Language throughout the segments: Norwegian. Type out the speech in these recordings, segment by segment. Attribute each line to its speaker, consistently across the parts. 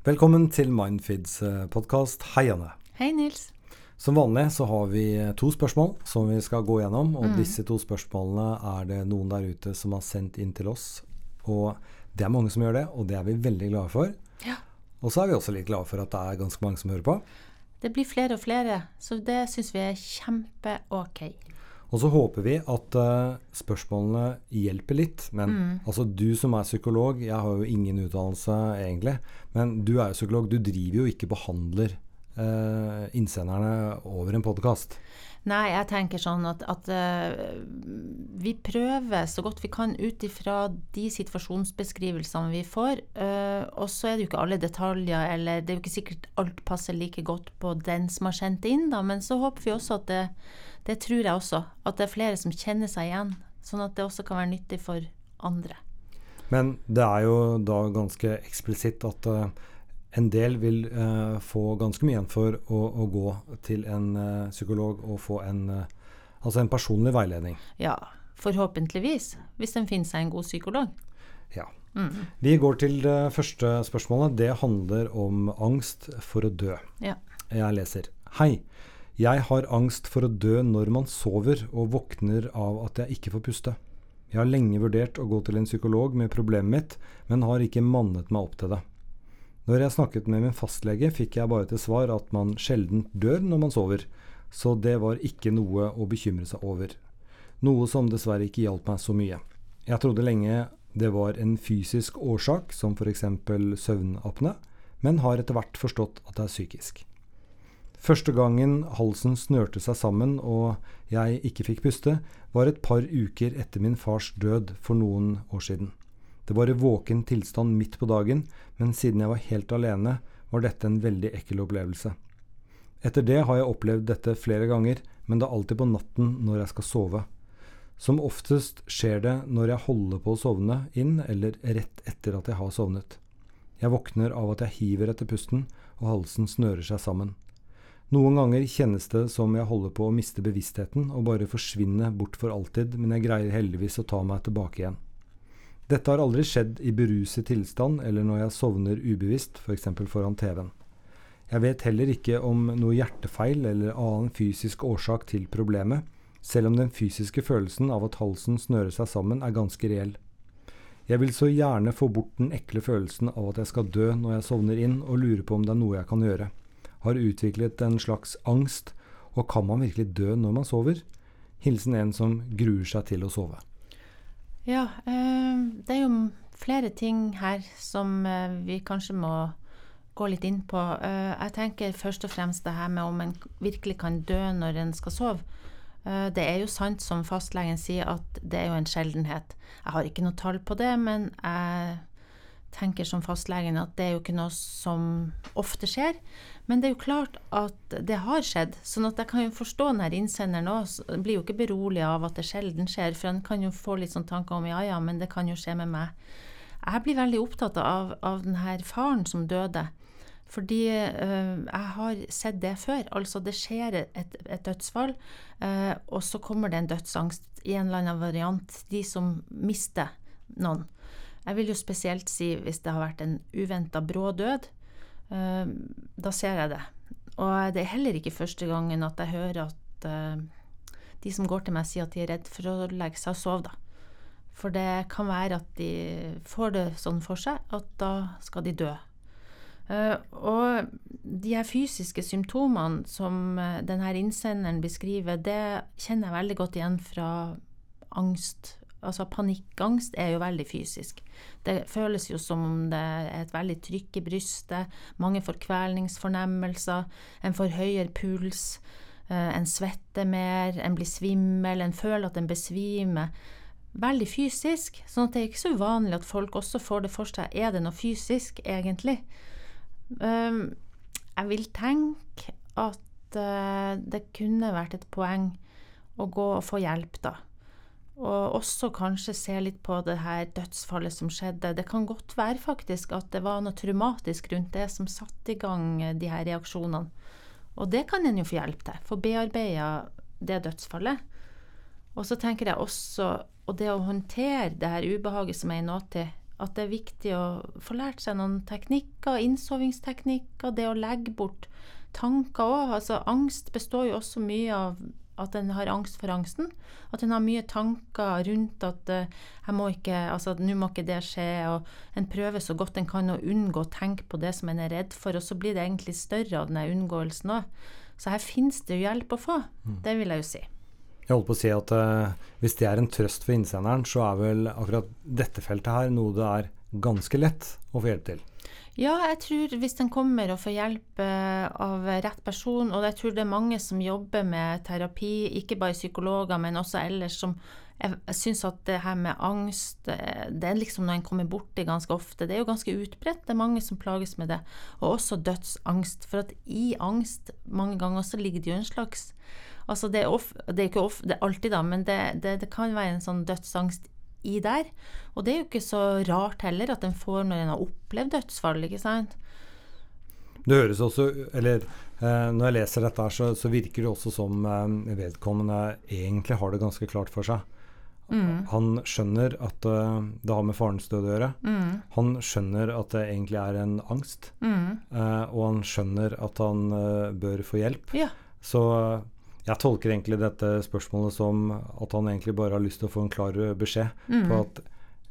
Speaker 1: Velkommen til Mindfeeds podkast. Hei, Anne.
Speaker 2: Hei, Nils.
Speaker 1: Som vanlig så har vi to spørsmål som vi skal gå gjennom. Og mm. disse to spørsmålene er det noen der ute som har sendt inn til oss. Og det er mange som gjør det, og det er vi veldig glade for.
Speaker 2: Ja.
Speaker 1: Og så er vi også litt glade for at det er ganske mange som hører på.
Speaker 2: Det blir flere og flere, så det syns vi er kjempe-ok.
Speaker 1: Og så håper vi at uh, spørsmålene hjelper litt. Men mm. altså, du som er psykolog, jeg har jo ingen utdannelse egentlig, men du er jo psykolog. Du driver jo ikke behandler uh, innsenderne over en podkast?
Speaker 2: Nei, jeg tenker sånn at, at uh, vi prøver så godt vi kan ut ifra de situasjonsbeskrivelsene vi får. Uh, og så er det jo ikke alle detaljer, eller det er jo ikke sikkert alt passer like godt på den som har sendt inn, da. Men så håper vi også at det, det tror jeg også, at det er flere som kjenner seg igjen. Sånn at det også kan være nyttig for andre.
Speaker 1: Men det er jo da ganske eksplisitt at uh, en del vil uh, få ganske mye igjen for å, å gå til en uh, psykolog og få en, altså en personlig veiledning.
Speaker 2: Ja, forhåpentligvis. Hvis den finner seg en god psykolog.
Speaker 1: Ja. Mm. Vi går til det første spørsmålet. Det handler om angst for å dø.
Speaker 2: Ja.
Speaker 1: Jeg leser. Hei. Jeg har angst for å dø når man sover og våkner av at jeg ikke får puste. Jeg har lenge vurdert å gå til en psykolog med problemet mitt, men har ikke mannet meg opp til det. Når jeg snakket med min fastlege, fikk jeg bare til svar at man sjelden dør når man sover, så det var ikke noe å bekymre seg over. Noe som dessverre ikke hjalp meg så mye. Jeg trodde lenge det var en fysisk årsak, som f.eks. søvnapne, men har etter hvert forstått at det er psykisk. Første gangen halsen snørte seg sammen og jeg ikke fikk puste, var et par uker etter min fars død for noen år siden. Det var i våken tilstand midt på dagen, men siden jeg var helt alene, var dette en veldig ekkel opplevelse. Etter det har jeg opplevd dette flere ganger, men det er alltid på natten når jeg skal sove. Som oftest skjer det når jeg holder på å sovne inn, eller rett etter at jeg har sovnet. Jeg våkner av at jeg hiver etter pusten, og halsen snører seg sammen. Noen ganger kjennes det som jeg holder på å miste bevisstheten og bare forsvinne bort for alltid, men jeg greier heldigvis å ta meg tilbake igjen. Dette har aldri skjedd i beruset tilstand eller når jeg sovner ubevisst, f.eks. For foran TV-en. Jeg vet heller ikke om noe hjertefeil eller annen fysisk årsak til problemet, selv om den fysiske følelsen av at halsen snører seg sammen er ganske reell. Jeg vil så gjerne få bort den ekle følelsen av at jeg skal dø når jeg sovner inn, og lurer på om det er noe jeg kan gjøre. Har utviklet en slags angst, og kan man virkelig dø når man sover? Hilsen en som gruer seg til å sove.
Speaker 2: Ja, eh, det er jo flere ting her som eh, vi kanskje må gå litt inn på. Eh, jeg tenker først og fremst det her med om en virkelig kan dø når en skal sove. Det er jo sant som fastlegen sier, at det er jo en sjeldenhet. Jeg har ikke noe tall på det, men jeg tenker som fastlegen at det er jo ikke noe som ofte skjer. Men det er jo klart at det har skjedd. sånn at jeg kan jo forstå denne innsenderen òg. Blir jo ikke beroliget av at det sjelden skjer, for han kan jo få litt sånn tanker om ja ja, men det kan jo skje med meg. Jeg blir veldig opptatt av, av denne faren som døde. Fordi øh, jeg har sett det før. Altså, det skjer et, et dødsfall, øh, og så kommer det en dødsangst i en eller annen variant. De som mister noen. Jeg vil jo spesielt si hvis det har vært en uventa brå død. Uh, da ser jeg det. Og det er heller ikke første gangen at jeg hører at de som går til meg, sier at de er redd for å legge seg og sove, da. For det kan være at de får det sånn for seg at da skal de dø. Uh, og de her fysiske symptomene som denne innsenderen beskriver, det kjenner jeg veldig godt igjen fra angst Altså panikkangst er jo veldig fysisk. Det føles jo som om det er et veldig trykk i brystet, mange forkvelningsfornemmelser, en får høyere puls, eh, en svetter mer, en blir svimmel, en føler at en besvimer. Veldig fysisk. sånn at det er ikke så uvanlig at folk også får det for seg. Er det noe fysisk, egentlig? Um, jeg vil tenke at uh, det kunne vært et poeng å gå og få hjelp, da. Og også kanskje se litt på det her dødsfallet som skjedde. Det kan godt være faktisk at det var noe traumatisk rundt det som satte i gang de her reaksjonene. Og det kan en jo få hjelp til. Få bearbeida det dødsfallet. Og så tenker jeg også Og det å håndtere det her ubehaget som er i nåtid, at det er viktig å få lært seg noen teknikker, innsovingsteknikker, det å legge bort tanker òg. Altså, angst består jo også mye av at en har angst for angsten. At en har mye tanker rundt at uh, jeg må ikke, altså nå må ikke det skje. Og en prøver så godt en kan å unngå å tenke på det som en er redd for, og så blir det egentlig større av den unngåelsen òg. Så her finnes det jo hjelp å få. Mm. Det vil jeg jo si.
Speaker 1: Jeg holdt på å si at uh, Hvis det er en trøst for innsenderen, så er vel akkurat dette feltet her noe det er ganske lett å få hjelp til.
Speaker 2: Ja, jeg tror hvis den kommer og får hjelp uh, av rett person, og jeg tror det er mange som jobber med terapi, ikke bare psykologer, men også ellers, som jeg syns at det her med angst eh, det er liksom noe en kommer borti ganske ofte. Det er jo ganske utbredt, det er mange som plages med det. Og også dødsangst. For at i angst mange ganger så ligger det jo en slags Altså det er, off, det er ikke off, det er alltid, da, men det, det, det, kan være en sånn dødsangst i der. Og det er jo ikke så rart heller at en får når en har opplevd dødsfall, ikke sant.
Speaker 1: Det høres også, eller eh, Når jeg leser dette, her, så, så virker det også som eh, vedkommende egentlig har det ganske klart for seg. Mm. Han skjønner at uh, det har med farens død å gjøre. Mm. Han skjønner at det egentlig er en angst. Mm. Uh, og han skjønner at han uh, bør få hjelp. Ja. Så jeg tolker egentlig dette spørsmålet som at han egentlig bare har lyst til å få en klar beskjed mm. på at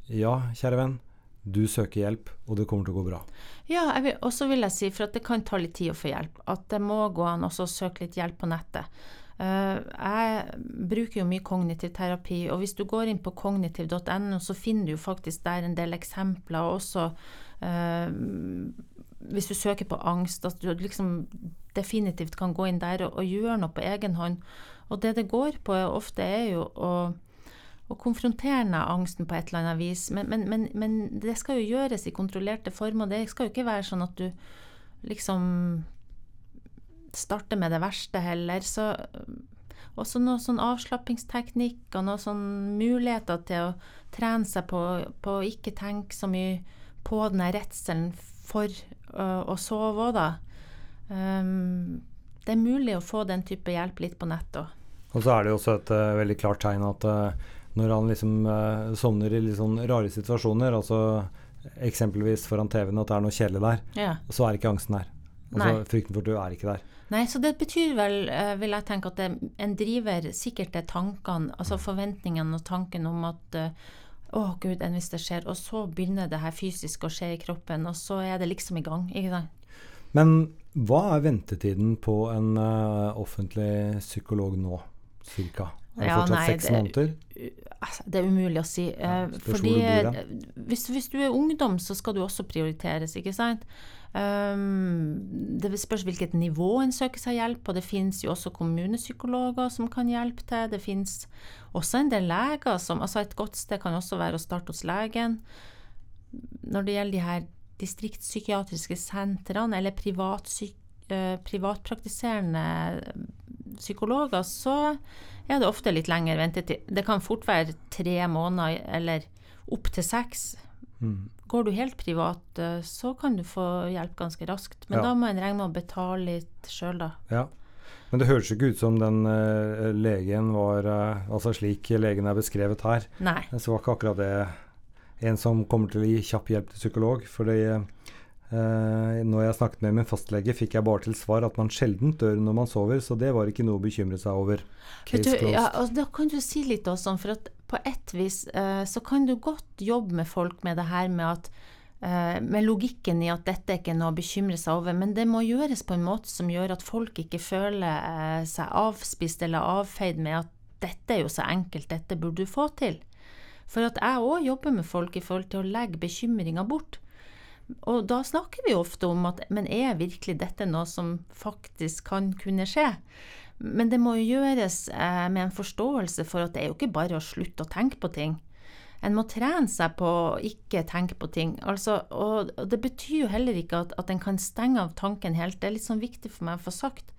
Speaker 1: ja, kjære venn, du søker hjelp, og det kommer til å gå bra.
Speaker 2: Ja, og så vil jeg si, for at det kan ta litt tid å få hjelp, at det må gå an også å søke litt hjelp på nettet. Uh, jeg bruker jo mye kognitiv terapi, og hvis du går inn på kognitiv.no, så finner du jo faktisk der en del eksempler, og også uh, hvis du søker på angst, at du liksom definitivt kan gå inn der og, og gjøre noe på egen hånd. Og det det går på ofte, er jo å, å konfrontere angsten på et eller annet vis. Men, men, men, men, det skal jo gjøres i kontrollerte former. Det skal jo ikke være sånn at du liksom starter med det verste heller. Så også noen sånn avslappingsteknikk og noen sånn muligheter til å trene seg på, på å ikke tenke så mye på den redselen for uh, å sove òg, da. Um, det er mulig å få den type hjelp litt på nett òg.
Speaker 1: Og så er det jo også et uh, veldig klart tegn at uh, når han liksom uh, sovner i litt sånn rare situasjoner, altså eksempelvis foran TV-en at det er noe kjedelig der, ja. så er ikke angsten der. Altså. Frykten for død er ikke der.
Speaker 2: Nei, så det betyr vel, vil jeg tenke, at det, en driver sikkert er tankene, altså forventningene og tanken om at å oh, gud, enn hvis det skjer. Og så begynner det her fysisk å skje i kroppen, og så er det liksom i gang. ikke sant?
Speaker 1: Men hva er ventetiden på en uh, offentlig psykolog nå, cirka? Er det ja, fortsatt seks måneder?
Speaker 2: Altså, det er umulig å si. Ja, uh, fordi uh, hvis, hvis, du er ungdom, så skal du også prioriteres, ikke sant. Um, det spørs hvilket nivå en søker seg hjelp på. Det finnes jo også kommunepsykologer som kan hjelpe til. Det finnes også en del leger som Altså, et godt sted kan også være å starte hos legen. Når det gjelder de her distriktspsykiatriske sentrene eller uh, privatpraktiserende psykologer, så er det ofte litt lengre ventetid. Det kan fort være tre måneder eller opptil seks. Mm. Går du helt privat, eh, så kan du få hjelp ganske raskt. Men ja. da må en regne med å betale litt sjøl, da.
Speaker 1: Ja. Men det høres ikke ut som den uh, legen var uh, Altså slik legen er beskrevet her.
Speaker 2: Nei.
Speaker 1: Så var ikke akkurat det en som kommer til å gi kjapp hjelp til psykolog. fordi uh, når jeg snakket med min fastlege, fikk jeg bare til svar at man sjelden dør når man sover, så det var ikke noe å bekymre seg over.
Speaker 2: Du, ja, da kan du si litt også, for at på ett vis eh, så kan du godt jobbe med folk med det her med at uh, med logikken i at dette er ikke noe å bekymre seg over, men det må gjøres på en måte som gjør at folk ikke føler uh, seg avspist eller avfeid med at dette er jo så enkelt, dette burde du få til. For at jeg òg jobber med folk i forhold til å legge bekymringa bort. Og da snakker vi ofte om at men er virkelig dette noe som faktisk kan kunne skje? Men det må jo gjøres eh, med en forståelse for at det er jo ikke bare å slutte å tenke på ting. En må trene seg på å ikke tenke på ting. Altså, og det betyr jo heller ikke at, at en kan stenge av tanken helt. Det er litt sånn viktig for meg å få sagt.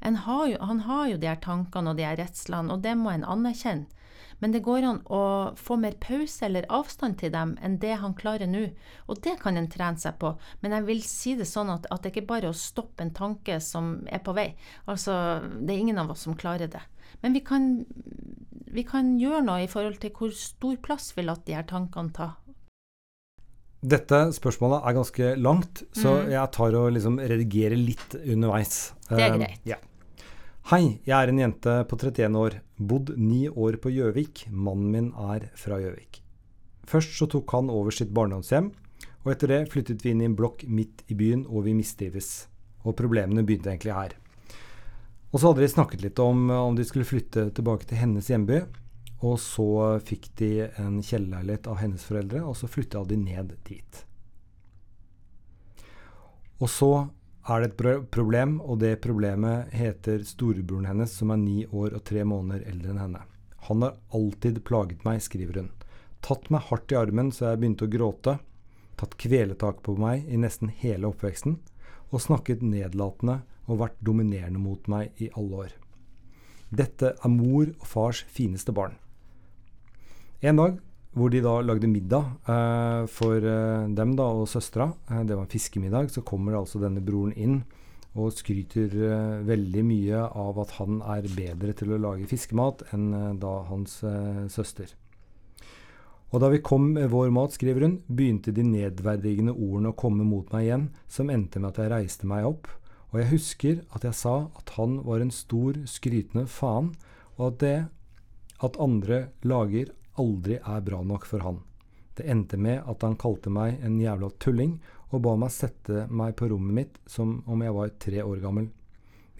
Speaker 2: Har jo, han har jo de her tankene og de her redslene, og det må en anerkjenne. Men det går an å få mer pause eller avstand til dem enn det han klarer nå. Og det kan en trene seg på. Men jeg vil si det sånn at, at det ikke bare er å stoppe en tanke som er på vei. Altså, det er ingen av oss som klarer det. Men vi kan, vi kan gjøre noe i forhold til hvor stor plass vi lar de her tankene ta.
Speaker 1: Dette spørsmålet er ganske langt, så
Speaker 2: mm.
Speaker 1: jeg tar og liksom redigerer litt underveis.
Speaker 2: Det er
Speaker 1: greit.
Speaker 2: greit.
Speaker 1: Ja. Hei, jeg er en jente på 31 år. Bodd ni år på Gjøvik. Mannen min er fra Gjøvik. Først så tok han over sitt barndomshjem, og etter det flyttet vi inn i en blokk midt i byen, og vi mistrives. Og problemene begynte egentlig her. Og så hadde de snakket litt om om de skulle flytte tilbake til hennes hjemby. Og så fikk de en kjellerleilighet av hennes foreldre, og så flytta de ned dit. Og så er det et problem, og det problemet heter storebroren hennes, som er ni år og tre måneder eldre enn henne. Han har alltid plaget meg, skriver hun. Tatt meg hardt i armen så jeg begynte å gråte. Tatt kveletak på meg i nesten hele oppveksten. Og snakket nedlatende og vært dominerende mot meg i alle år. Dette er mor og fars fineste barn. En dag hvor de da lagde middag eh, for eh, dem da og søstera, eh, det var en fiskemiddag, så kommer altså denne broren inn og skryter eh, veldig mye av at han er bedre til å lage fiskemat enn eh, da hans eh, søster. Og da vi kom med vår mat, skriver hun, begynte de nedverdigende ordene å komme mot meg igjen, som endte med at jeg reiste meg opp. Og jeg husker at jeg sa at han var en stor, skrytende faen, og at det at andre lager aldri er bra nok for han. Det endte med at han kalte meg en jævla tulling og ba meg sette meg på rommet mitt som om jeg var tre år gammel.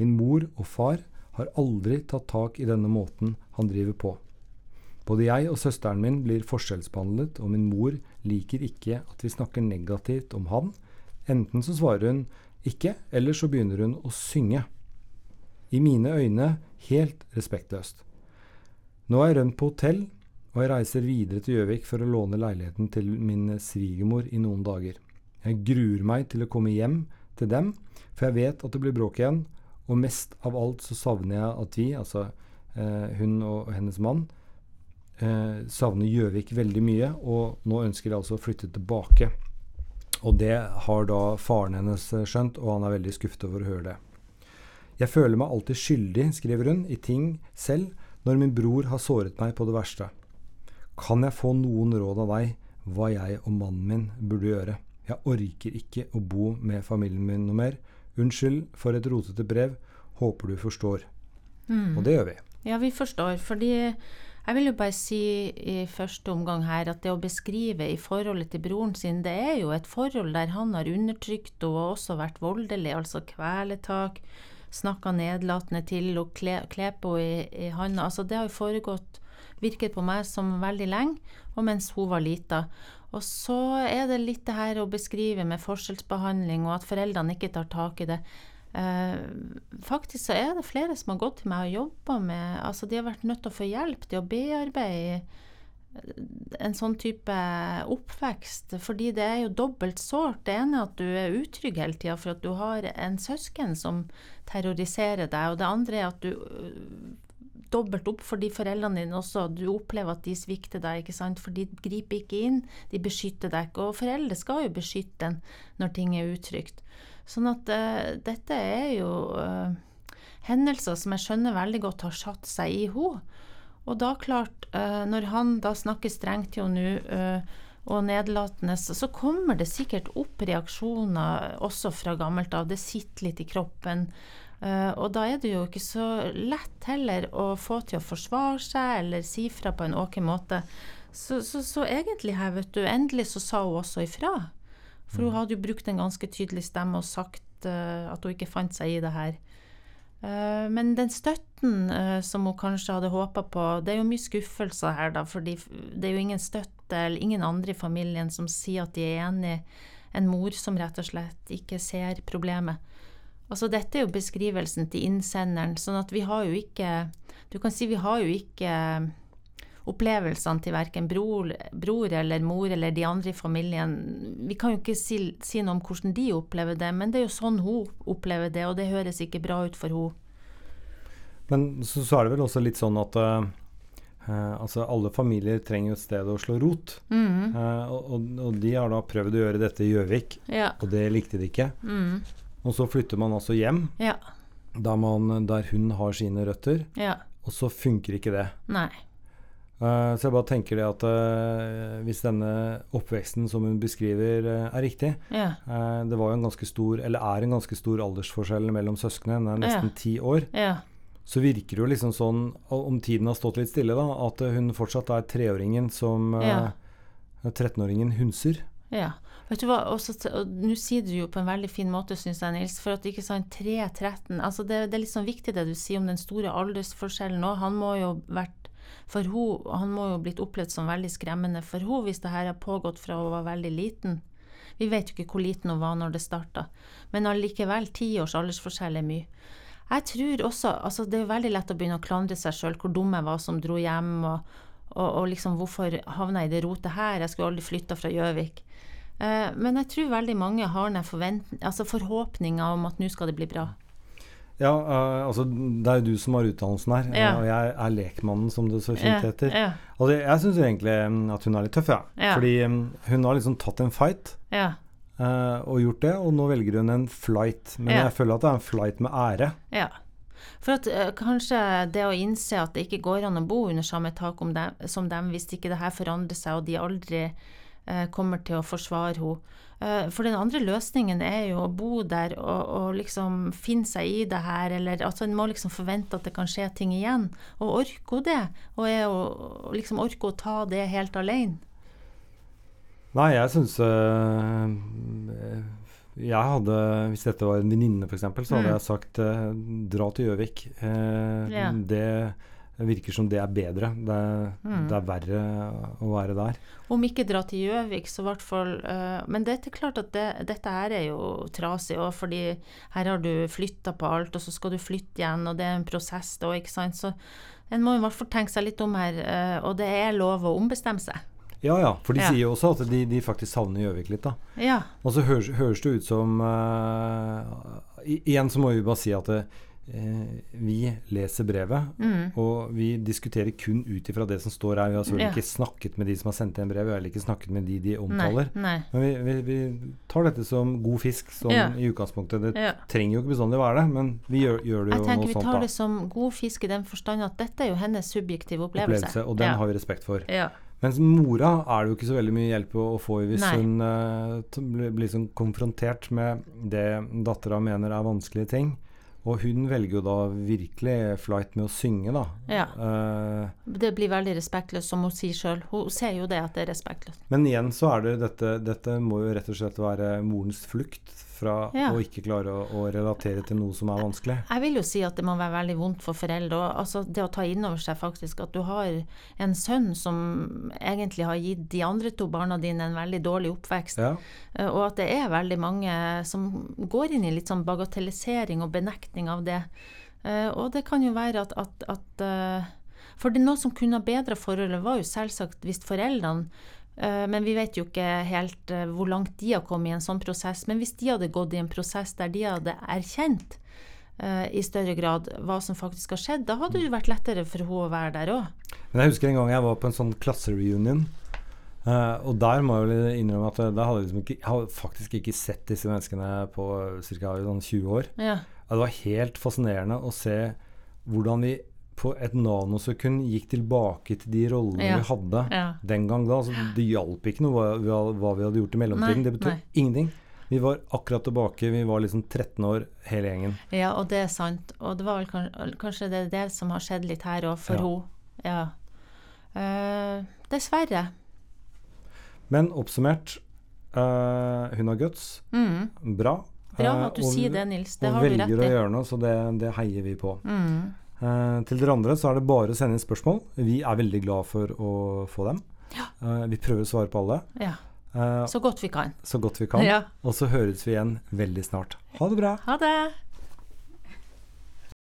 Speaker 1: Min mor og far har aldri tatt tak i denne måten han driver på. Både jeg og søsteren min blir forskjellsbehandlet, og min mor liker ikke at vi snakker negativt om han. Enten så svarer hun ikke, eller så begynner hun å synge. I mine øyne helt respektløst. Nå er jeg rømt på hotell, og jeg reiser videre til Gjøvik for å låne leiligheten til min svigermor i noen dager. Jeg gruer meg til å komme hjem til dem, for jeg vet at det blir bråk igjen, og mest av alt så savner jeg at vi, altså eh, hun og hennes mann, eh, savner Gjøvik veldig mye, og nå ønsker de altså å flytte tilbake. Og det har da faren hennes eh, skjønt, og han er veldig skuffet over å høre det. Jeg føler meg alltid skyldig, skriver hun, i ting selv når min bror har såret meg på det verste. Kan jeg få noen råd av deg hva jeg og mannen min burde gjøre? Jeg orker ikke å bo med familien min noe mer. Unnskyld for et rotete brev. Håper du forstår.
Speaker 2: Mm.
Speaker 1: Og det gjør vi.
Speaker 2: Ja, vi forstår. Fordi jeg vil jo bare si i første omgang her at det å beskrive i forholdet til broren sin, det er jo et forhold der han har undertrykt og også vært voldelig, altså kveletak, snakka nedlatende til og kle, kle på i, i handa. Altså det har jo foregått, virket på meg som veldig lenge, og mens hun var lita. Og så er det litt det her å beskrive med forskjellsbehandling, og at foreldrene ikke tar tak i det. Eh, faktisk så er det flere som har gått til meg og jobba med Altså, de har vært nødt til å få hjelp til å bearbeide eh, en sånn type oppvekst, fordi det er jo dobbelt sårt. Det ene er at du er utrygg hele tida for at du har en søsken som terroriserer deg, og det andre er at du dobbelt opp fordi foreldrene dine også, du opplever at de svikter deg, ikke sant, for de griper ikke inn, de beskytter deg ikke, og foreldre skal jo beskytte en når ting er utrygt. Sånn at uh, dette er jo uh, hendelser som jeg skjønner veldig godt har satt seg i henne. Og da klart, uh, når han da snakker strengt til henne nå, og nedlatende, så kommer det sikkert opp reaksjoner også fra gammelt av. Det sitter litt i kroppen. Uh, og da er det jo ikke så lett heller å få til å forsvare seg eller si fra på en åken måte. Så, så, så, egentlig her, vet du, endelig så sa hun også ifra. For hun hadde jo brukt en ganske tydelig stemme og sagt uh, at hun ikke fant seg i det her. Uh, men den støtten som hun kanskje hadde håpa på, det er jo mye skuffelser her, da, For det er jo ingen støtte eller ingen andre i familien som sier at de er enig. En mor som rett og slett ikke ser problemet. Altså dette er jo beskrivelsen til innsenderen, sånn at vi har jo ikke Du kan si vi har jo ikke opplevelsene til verken bror, bror, eller mor eller de andre i familien. Vi kan jo ikke si, si, noe om hvordan de opplever det, men det er jo sånn hun opplever det, og det høres ikke bra ut for hun.
Speaker 1: Men så, så er det vel også litt sånn at uh, altså alle familier trenger et sted å slå rot.
Speaker 2: Mm.
Speaker 1: Uh, og, og, de har da prøvd å gjøre dette i Gjøvik,
Speaker 2: ja.
Speaker 1: og det likte de ikke.
Speaker 2: Mm.
Speaker 1: Og så flytter man altså hjem,
Speaker 2: ja.
Speaker 1: der, man, der, hun har sine røtter,
Speaker 2: ja.
Speaker 1: og så funker ikke det.
Speaker 2: Nei.
Speaker 1: Uh, så jeg bare tenker det at uh, hvis denne oppveksten som hun beskriver, uh, er riktig
Speaker 2: Ja.
Speaker 1: Det var jo en ganske stor, eller er en ganske stor aldersforskjell mellom søsknene. Hun er nesten ti år.
Speaker 2: Ja.
Speaker 1: Så virker det jo liksom sånn, om tiden har stått litt stille, da, at hun fortsatt er treåringen som eh,
Speaker 2: Ja.
Speaker 1: 13-åringen hunser.
Speaker 2: Ja. Vet du hva, også, og Nå sier du jo på en veldig fin måte, syns jeg, Nils. For at ikke sant, 3-13 altså det, det er litt sånn viktig det du sier om den store aldersforskjellen òg. Han må jo vært for hun, Han må jo blitt opplevd som veldig skremmende for hun hvis det her har pågått fra hun var veldig liten. Vi vet jo ikke hvor liten hun var når det starta, men allikevel, ti års aldersforskjell er mye. Jeg tror også, altså Det er veldig lett å begynne å klandre seg sjøl, hvor dum jeg var som dro hjem, og, og, og liksom hvorfor havna jeg i det rotet her, jeg skulle aldri flytta fra Gjøvik. Eh, men jeg tror veldig mange har altså forhåpninger om at nå skal det bli bra.
Speaker 1: Ja, uh, altså det er jo du som har utdannelsen her,
Speaker 2: Ja.
Speaker 1: og jeg er lekmannen, som det så fint heter.
Speaker 2: Ja,
Speaker 1: Altså, jeg syns egentlig mm, at hun er litt tøff, ja.
Speaker 2: Ja.
Speaker 1: Fordi um, hun har liksom tatt en fight
Speaker 2: ja,
Speaker 1: Uh, og gjort det, og nå velger hun en flight. Men
Speaker 2: Ja.
Speaker 1: jeg føler at det er en flight med ære.
Speaker 2: ja. For at eh, kanskje det å innse at det ikke går an å bo under samme tak dem, som dem hvis ikke det her forandrer seg og de aldri eh, kommer til å forsvare henne. Eh, for den andre løsningen er jo å bo der og, og liksom finne seg i det her, eller altså en må liksom forvente at det kan skje ting igjen. Og orker hun det? Og er hun liksom orker hun å ta det helt alene?
Speaker 1: Nei, jeg syns Jeg hadde Hvis dette var en venninne, f.eks., så hadde
Speaker 2: Mm.
Speaker 1: jeg sagt eh, dra til Gjøvik. Eh,
Speaker 2: Ja.
Speaker 1: Det virker som det er bedre. Det,
Speaker 2: Mm.
Speaker 1: det er verre å være der.
Speaker 2: Om ikke dra til Gjøvik, så i hvert fall uh, Men det er klart at det, dette her er jo trasig òg, fordi her har du flytta på alt, og så skal du flytte igjen, og det er en prosess da, ikke sant. Så en må i hvert fall tenke seg litt om her, uh, og det er lov å ombestemme seg.
Speaker 1: Ja ja, for de
Speaker 2: Ja.
Speaker 1: sier jo også at de, de faktisk savner Gjøvik litt, da.
Speaker 2: Ja.
Speaker 1: Og så høres, høres det ut som uh, Igjen så må vi bare si at uh, vi leser brevet,
Speaker 2: Mm.
Speaker 1: og vi diskuterer kun ut ifra det som står her. Vi har selvfølgelig
Speaker 2: Ja.
Speaker 1: ikke snakket med de som har sendt inn brev, vi har heller ikke snakket med de de omtaler.
Speaker 2: nei.
Speaker 1: Men vi, vi, vi tar dette som god fisk,
Speaker 2: som
Speaker 1: i utgangspunktet. Det trenger jo ikke bestandig være det, men vi gjør, gjør det
Speaker 2: Jeg tenker vi tar
Speaker 1: da.
Speaker 2: det som god fisk i den forstand at dette er jo hennes subjektive opplevelse.
Speaker 1: Opplevelse, og den har vi respekt for.
Speaker 2: ja.
Speaker 1: Mens mora er det jo ikke så veldig mye hjelp å, å få i hvis
Speaker 2: Nei.
Speaker 1: hun uh, blir, blir sånn konfrontert med det dattera mener er vanskelige ting. Og hun velger jo da virkelig flight med å synge, da.
Speaker 2: Ja.
Speaker 1: Uh,
Speaker 2: Det blir veldig respektløst, som hun sier sjøl. Hun ser jo det at det er respektløst.
Speaker 1: men igjen så er det dette Dette må jo rett og slett være morens flukt fra
Speaker 2: Ja.
Speaker 1: å ikke klare å, å relatere til noe som er vanskelig.
Speaker 2: Jeg vil jo si at det må være veldig vondt for foreldre. og Altså det å ta inn over seg faktisk at du har en sønn som egentlig har gitt de andre to barna dine en veldig dårlig oppvekst.
Speaker 1: Ja.
Speaker 2: Eh, Og at det er veldig mange som går inn i litt sånn bagatellisering og benekting av det. Eh, Og det kan jo være at, at, at eh, For det noe som kunne ha bedra forholdet, var jo selvsagt hvis foreldrene men vi vet jo ikke helt eh, hvor langt de har kommet i en sånn prosess. Men hvis de hadde gått i en prosess der de hadde erkjent eh, i større grad hva som faktisk har skjedd, da hadde det jo vært lettere for henne å være der òg.
Speaker 1: Men jeg husker en gang jeg var på en sånn klassereunion. eh, og der må jeg vel innrømme at eh, da hadde jeg, liksom ikke, jeg hadde faktisk ikke sett disse menneskene på ca. Sånn 20 år.
Speaker 2: Ja.
Speaker 1: Ja, det var helt fascinerende å se hvordan vi på et nanosekund gikk tilbake til de rollene
Speaker 2: Ja.
Speaker 1: vi hadde
Speaker 2: Ja.
Speaker 1: den gang da. Altså, det hjalp ikke noe hva, hva- vi hadde gjort i mellomtiden.
Speaker 2: Nei,
Speaker 1: det betød
Speaker 2: nei.
Speaker 1: ingenting. Vi var akkurat tilbake. Vi var liksom 13 år, hele gjengen.
Speaker 2: Ja, og det er sant. Og det var vel kanskje, kanskje det er det som har skjedd litt her òg, for
Speaker 1: Ja.
Speaker 2: henne. Eh, dessverre.
Speaker 1: Men oppsummert uh, hun har guts.
Speaker 2: Mm.
Speaker 1: Bra.
Speaker 2: Bra
Speaker 1: Eh,
Speaker 2: at du
Speaker 1: og-
Speaker 2: sier det, Nils. Det
Speaker 1: og
Speaker 2: har du
Speaker 1: velger å gjøre noe, så det, det heier vi på.
Speaker 2: Mm.
Speaker 1: Eh, til dere andre så er det bare å sende inn spørsmål. Vi er veldig glad for å få dem. Ja. vi prøver å svare på alle
Speaker 2: Ja.
Speaker 1: eh,
Speaker 2: Så godt vi kan.
Speaker 1: så godt vi kan.
Speaker 2: Ja.
Speaker 1: Og så høres vi igjen veldig snart. Ha det bra.
Speaker 2: Ha det!